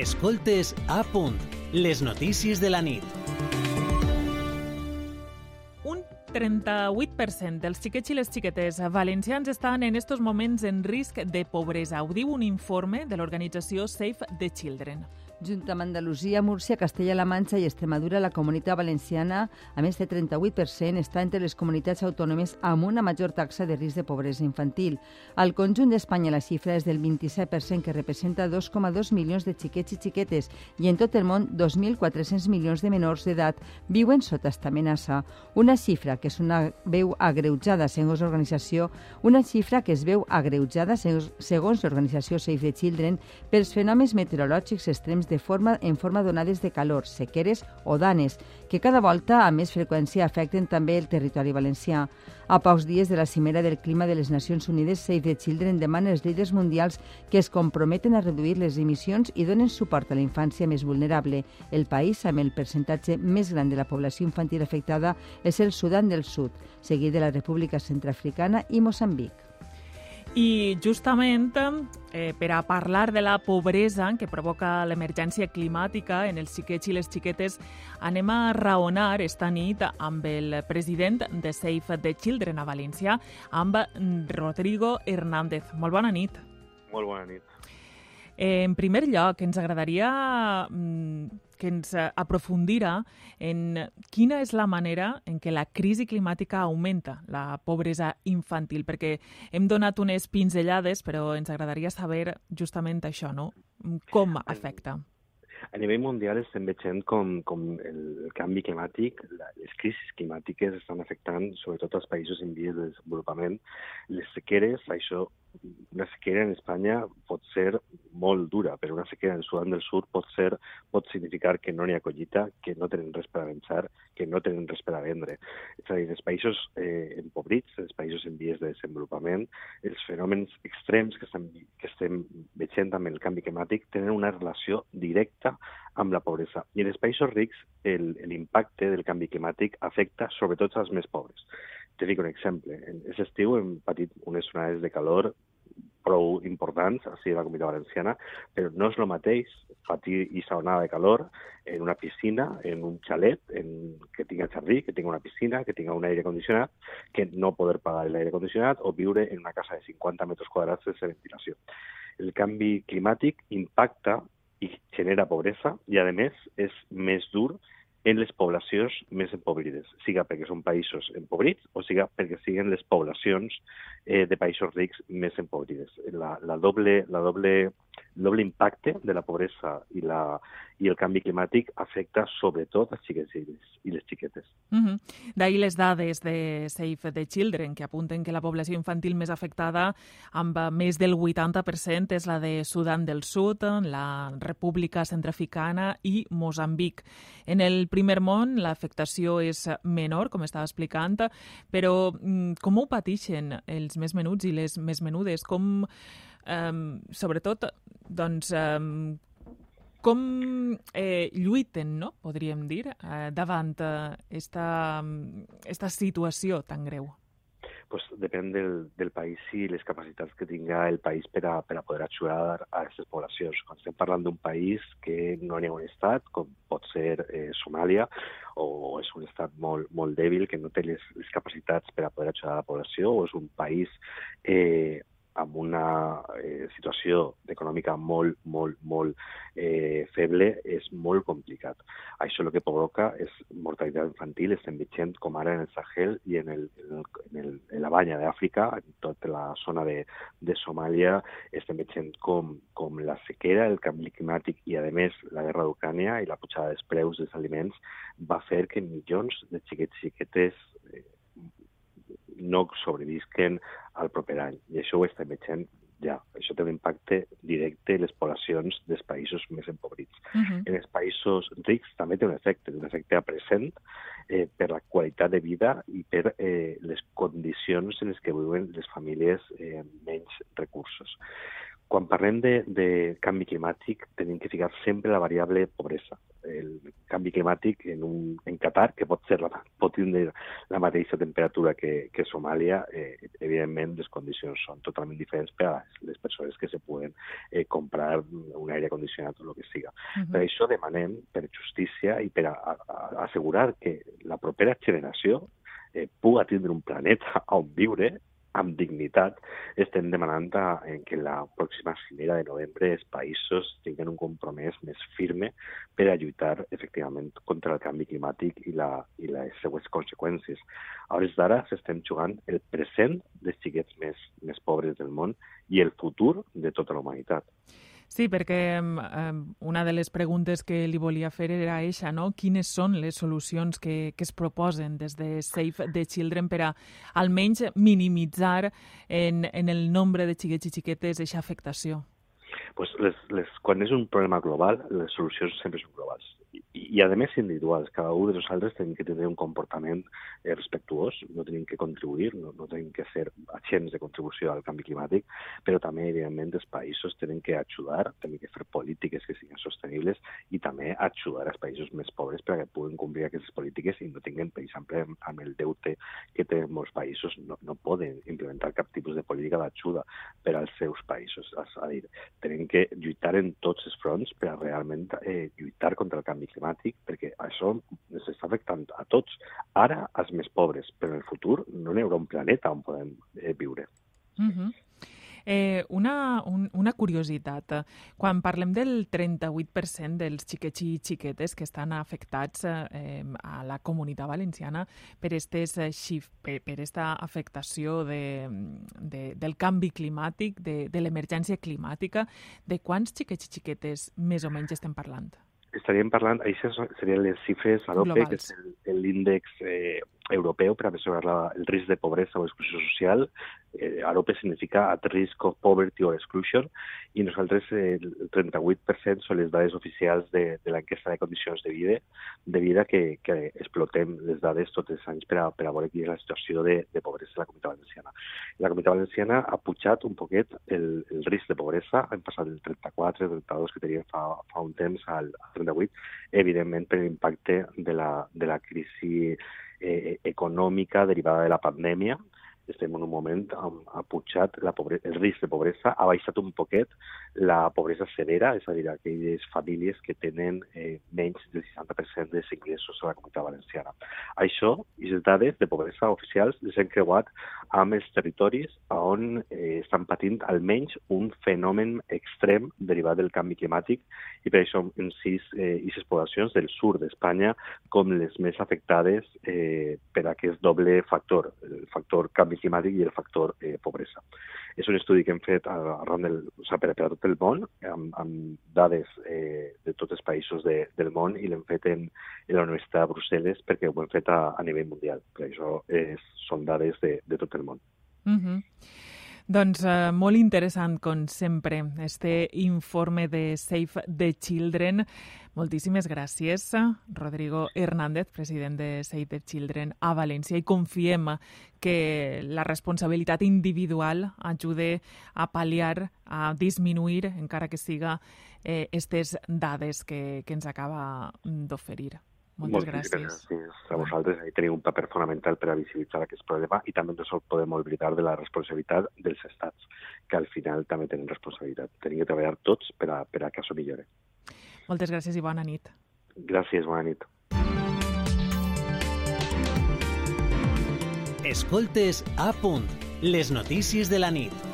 Escoltes a punt, les notícies de la nit. Un 38% dels xiquets i les xiquetes valencians estan en estos moments en risc de pobresa. Ho diu un informe de l'organització Save the Children. Junt amb Andalusia, Múrcia, Castella-La Manxa i Extremadura, la comunitat valenciana, a més de 38%, està entre les comunitats autònomes amb una major taxa de risc de pobresa infantil. Al conjunt d'Espanya la xifra és del 27%, que representa 2,2 milions de xiquets i xiquetes, i en tot el món 2.400 milions de menors d'edat viuen sota esta amenaça. Una xifra que és una veu agreujada segons l'organització, una xifra que es veu agreujada segons l'organització Save the Children pels fenòmens meteorològics extrems de forma, en forma d'onades de calor, sequeres o danes, que cada volta amb més freqüència afecten també el territori valencià. A pocs dies de la cimera del clima de les Nacions Unides, Save the Children demana als líders mundials que es comprometen a reduir les emissions i donen suport a la infància més vulnerable. El país amb el percentatge més gran de la població infantil afectada és el Sudan del Sud, seguit de la República Centrafricana i Moçambic. I justament eh, per a parlar de la pobresa que provoca l'emergència climàtica en els xiquets i les xiquetes, anem a raonar esta nit amb el president de Save the Children a València, amb Rodrigo Hernández. Molt bona nit. Molt bona nit. Eh, en primer lloc, ens agradaria mm, que ens eh, aprofundirà en quina és la manera en què la crisi climàtica augmenta la pobresa infantil, perquè hem donat unes pinzellades, però ens agradaria saber justament això, no? Com afecta. A nivell mundial estem veient com, com el canvi climàtic, les crisis climàtiques estan afectant sobretot els països en vies de desenvolupament. Les sequeres, això una sequera en Espanya pot ser molt dura, però una sequera en Sudan del Sud pot ser pot significar que no n'hi ha collita, que no tenen res per a venjar, que no tenen res per a vendre. És a dir, els països eh, empobrits, els països en vies de desenvolupament, els fenòmens extrems que estem, que estem veient amb el canvi climàtic tenen una relació directa amb la pobresa. I en els països rics l'impacte del canvi climàtic afecta sobretot als més pobres. Te dic un exemple. En aquest estiu hem patit unes onades de calor prou importants, així a la Comunitat Valenciana, però no és el mateix patir aquesta onada de calor en una piscina, en un xalet, en, que tinga jardí, que tinga una piscina, que tinga un aire condicionat, que no poder pagar l'aire condicionat o viure en una casa de 50 metres quadrats sense ventilació. El canvi climàtic impacta i genera pobresa i, a més, és més dur en les poblacions més empobrides, siga perquè són països empobrits o siga perquè siguen les poblacions eh, de països rics més empobrides. La, la, doble, la doble, doble impacte de la pobresa i, la, i el canvi climàtic afecta sobretot els xiquets i les, i les xiquetes. Mm -hmm. D'ahir les dades de Save the Children, que apunten que la població infantil més afectada, amb més del 80%, és la de Sudan del Sud, la República Centrafricana i Mozambic. En el primer món l'afectació és menor, com estava explicant, però mm, com ho pateixen els més menuts i les més menudes? Com, eh, sobretot, doncs, eh, com eh, lluiten, no? podríem dir, eh, davant eh, esta, esta situació tan greu? pues depèn del, del país i les capacitats que tinga el país per a, per a poder ajudar a aquestes poblacions. Quan estem parlant d'un país que no n'hi ha un estat, com pot ser eh, Somàlia, o és un estat molt, molt dèbil que no té les, les capacitats per a poder ajudar a la població, o és un país eh, amb una eh, situació econòmica molt, molt, molt eh, feble, és molt complicat. Això el que provoca és mortalitat infantil, estem veient com ara en el Sahel i en, el, en, el, en la banya d'Àfrica, en tota la zona de, de Somàlia, estem veient com, com la sequera, el canvi climàtic i, a més, la guerra d'Ucrània i la pujada dels preus dels aliments va fer que milions de xiquets i xiquetes eh, no sobrevisquen al proper any. I això ho estem veient ja. Això té un impacte directe en les poblacions dels països més empobrits. Uh -huh. En els països rics també té un efecte, un efecte present eh, per la qualitat de vida i per eh, les condicions en les que viuen les famílies eh, amb menys recursos. Quan parlem de, de canvi climàtic, tenim que ficar sempre la variable pobresa. El canvi climàtic en, un, en Qatar, que pot, ser la, pot tindre la mateixa temperatura que, que Somàlia, eh, evidentment les condicions són totalment diferents per a les persones que se poden eh, comprar un aire condicionat o el que siga. Uh -huh. Per això demanem, per justícia i per a, a, a assegurar que la propera generació eh, puga tindre un planeta on viure, amb dignitat estem demanant en que la pròxima cimera de novembre els països tinguin un compromès més firme per a lluitar efectivament contra el canvi climàtic i, la, i les seues conseqüències. A hores d'ara s'estem jugant el present dels xiquets més, més pobres del món i el futur de tota la humanitat. Sí, perquè eh, una de les preguntes que li volia fer era eixa, no? Quines són les solucions que, que es proposen des de Save the Children per a almenys minimitzar en, en el nombre de xiquets i xiquetes aquesta afectació? Pues les, les, quan és un problema global, les solucions sempre són globals i, a més individuals. Cada un de nosaltres tenim que tenir un comportament eh, respectuós, no tenim que contribuir, no, no tenim que ser agents de contribució al canvi climàtic, però també, evidentment, els països tenen que ajudar, tenen que fer polítiques que siguin sostenibles i també ajudar els països més pobres perquè puguen complir aquestes polítiques i no tinguin, per exemple, amb el deute que tenen molts països, no, no poden implementar cap tipus de política d'ajuda per als seus països. És a dir, tenen que lluitar en tots els fronts per a realment eh, lluitar contra el canvi climàtic perquè això ens està afectant a tots. Ara, els més pobres, però en el futur no n'hi haurà un planeta on podem eh, viure. Mm -hmm. Eh, una, un, una curiositat. Quan parlem del 38% dels xiquets i xiquetes que estan afectats eh, a la comunitat valenciana per, estes, eh, per, per esta afectació de, de, del canvi climàtic, de, de l'emergència climàtica, de quants xiquets i xiquetes més o menys estem parlant? estaríem parlant, això serien les xifres a l'OPE, que és l'índex eh, europeu per a mesurar el risc de pobresa o exclusió social. Eh, AROPE significa At Risk of Poverty or Exclusion, i nosaltres el 38% són les dades oficials de, de l'enquesta de condicions de vida, de vida que, que explotem les dades tots els anys per a, per a veure quina és la situació de, de pobresa a la Comunitat Valenciana. La Comunitat Valenciana ha pujat un poquet el, el risc de pobresa, hem passat del 34, 32 que teníem fa, fa un temps al, al 38, evidentment per l'impacte de la, de la crisi eh, econòmica derivada de la pandèmia, estem en un moment on ha pujat la pobresa, el risc de pobresa, ha baixat un poquet la pobresa severa, és a dir, aquelles famílies que tenen eh, menys del 60% dels ingressos a la comunitat valenciana. Això, i les dades de pobresa oficials, les hem creuat amb els territoris on eh, estan patint almenys un fenomen extrem derivat del canvi climàtic i per això en sis eh, sis poblacions del sud d'Espanya com les més afectades eh, per aquest doble factor, el factor canvi climàtic i el factor eh, pobresa. És un estudi que hem fet arran del, o sigui, per, per a tot el món, amb, amb dades eh, de tots els països de, del món, i l'hem fet en, en la Universitat de Brussel·les perquè ho hem fet a, a nivell mundial. Per això és, són dades de, de tot el món. Mm -hmm. Doncs eh, molt interessant, com sempre, este informe de Save the Children. Moltíssimes gràcies, Rodrigo Hernández, president de Save the Children a València, i confiem que la responsabilitat individual ajude a pal·liar, a disminuir, encara que siga, eh, estes dades que, que ens acaba d'oferir. Moltes gràcies. gràcies a vosaltres. Ahí teniu un paper fonamental per a visibilitzar aquest problema i també no ens podem oblidar de la responsabilitat dels estats, que al final també tenen responsabilitat. Tenim que treballar tots per a, per a que això millore. Moltes gràcies i bona nit. Gràcies, bona nit. Escoltes a punt, les notícies de la nit.